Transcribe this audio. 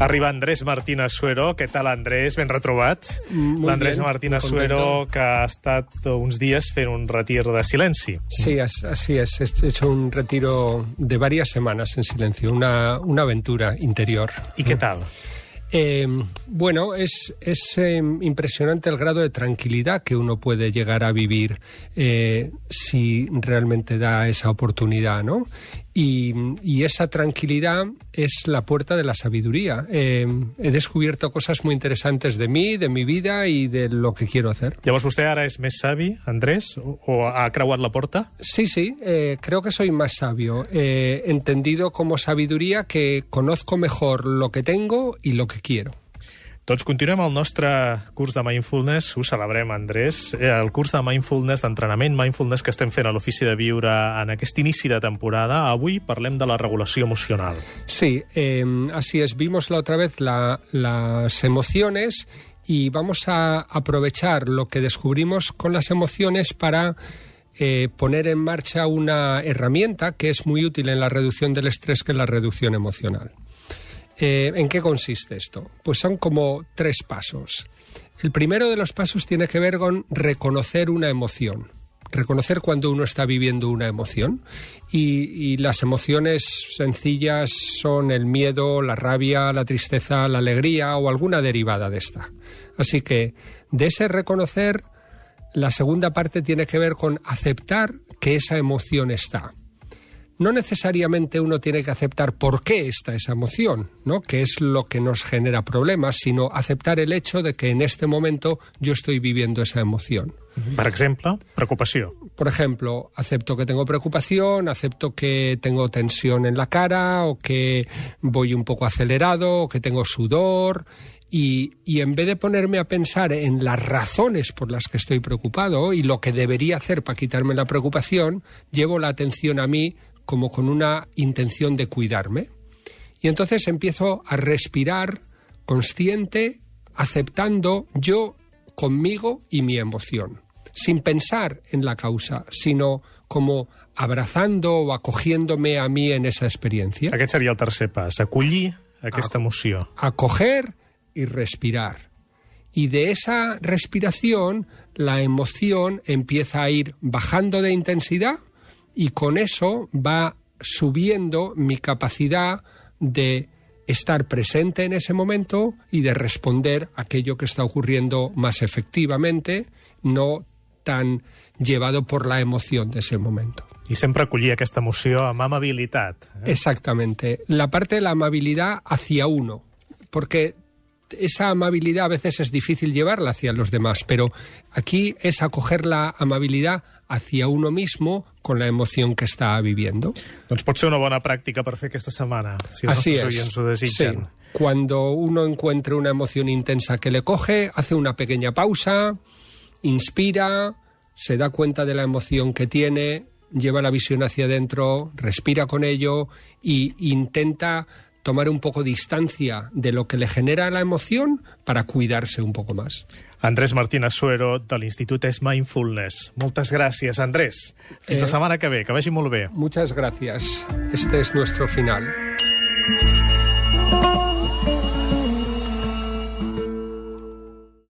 arriba Andrés Martínez Suero. Què tal, Andrés? Ben retrobat. Muy L'Andrés Martínez Suero, que ha estat uns dies fent un retir de silenci. Sí, as- así es. He hecho un retiro de varias semanas en silencio, una, una aventura interior. I què tal? Eh, bueno, es, es eh, impresionante el grado de tranquilidad que uno puede llegar a vivir eh, si realmente da esa oportunidad, ¿no? Y, y esa tranquilidad es la puerta de la sabiduría. Eh, he descubierto cosas muy interesantes de mí, de mi vida y de lo que quiero hacer. Llavors vostè ara és més savi, Andrés? O, o ha creuat la porta? Sí, sí, eh, creo que soy más sabio. Eh, entendido como sabiduría que conozco mejor lo que tengo y lo que quiero. Doncs continuem el nostre curs de Mindfulness, ho celebrem, Andrés, eh, el curs de Mindfulness, d'entrenament Mindfulness que estem fent a l'Ofici de Viure en aquest inici de temporada. Avui parlem de la regulació emocional. Sí, eh, así es. Vimos la otra vez la- las emociones y vamos a aprovechar lo que descubrimos con las emociones para eh, poner en marcha una herramienta que es muy útil en la reducción del estrés, que es la reducción emocional. Eh, ¿En qué consiste esto? Pues son como tres pasos. El primero de los pasos tiene que ver con reconocer una emoción. Reconocer cuando uno está viviendo una emoción. Y, y las emociones sencillas son el miedo, la rabia, la tristeza, la alegría o alguna derivada de esta. Así que de ese reconocer, la segunda parte tiene que ver con aceptar que esa emoción está no necesariamente uno tiene que aceptar por qué está esa emoción, ¿no? que es lo que nos genera problemas, sino aceptar el hecho de que en este momento yo estoy viviendo esa emoción. Per exemple, preocupació. Por ejemplo, acepto que tengo preocupación, acepto que tengo tensión en la cara o que voy un poco acelerado o que tengo sudor y, y en vez de ponerme a pensar en las razones por las que estoy preocupado y lo que debería hacer para quitarme la preocupación, llevo la atención a mí como con una intención de cuidarme. Y entonces empiezo a respirar consciente, aceptando yo conmigo y mi emoción, sin pensar en la causa, sino como abrazando o acogiéndome a mí en esa experiencia. Aquest seria el tercer pas, acollir aquesta emoció. Acoger y respirar. Y de esa respiración la emoción empieza a ir bajando de intensidad y con eso va subiendo mi capacidad de estar presente en ese momento y de responder a aquello que está ocurriendo más efectivamente, no tan llevado por la emoción de ese momento. I sempre acollir aquesta emoció amb amabilitat. Eh? Exactamente. La parte de la amabilidad hacia uno, porque esa amabilidad a veces es difícil llevarla hacia los demás, pero aquí es acoger la amabilidad hacia uno mismo con la emoción que está viviendo. Doncs pot ser una bona pràctica per fer aquesta setmana, si els Así nostres es. oients ho desitgen. Sí. Cuando uno encuentre una emoción intensa que le coge, hace una pequeña pausa, inspira, se da cuenta de la emoción que tiene, lleva la visión hacia adentro, respira con ello e intenta tomar un poco distancia de lo que le genera la emoción para cuidarse un poco más. Andrés Martínez Suero, de l'Institut Es Mindfulness. Moltes gràcies, Andrés. Fins Eh. la setmana que ve, que vagi molt bé. Muchas gracias. Este es nuestro final.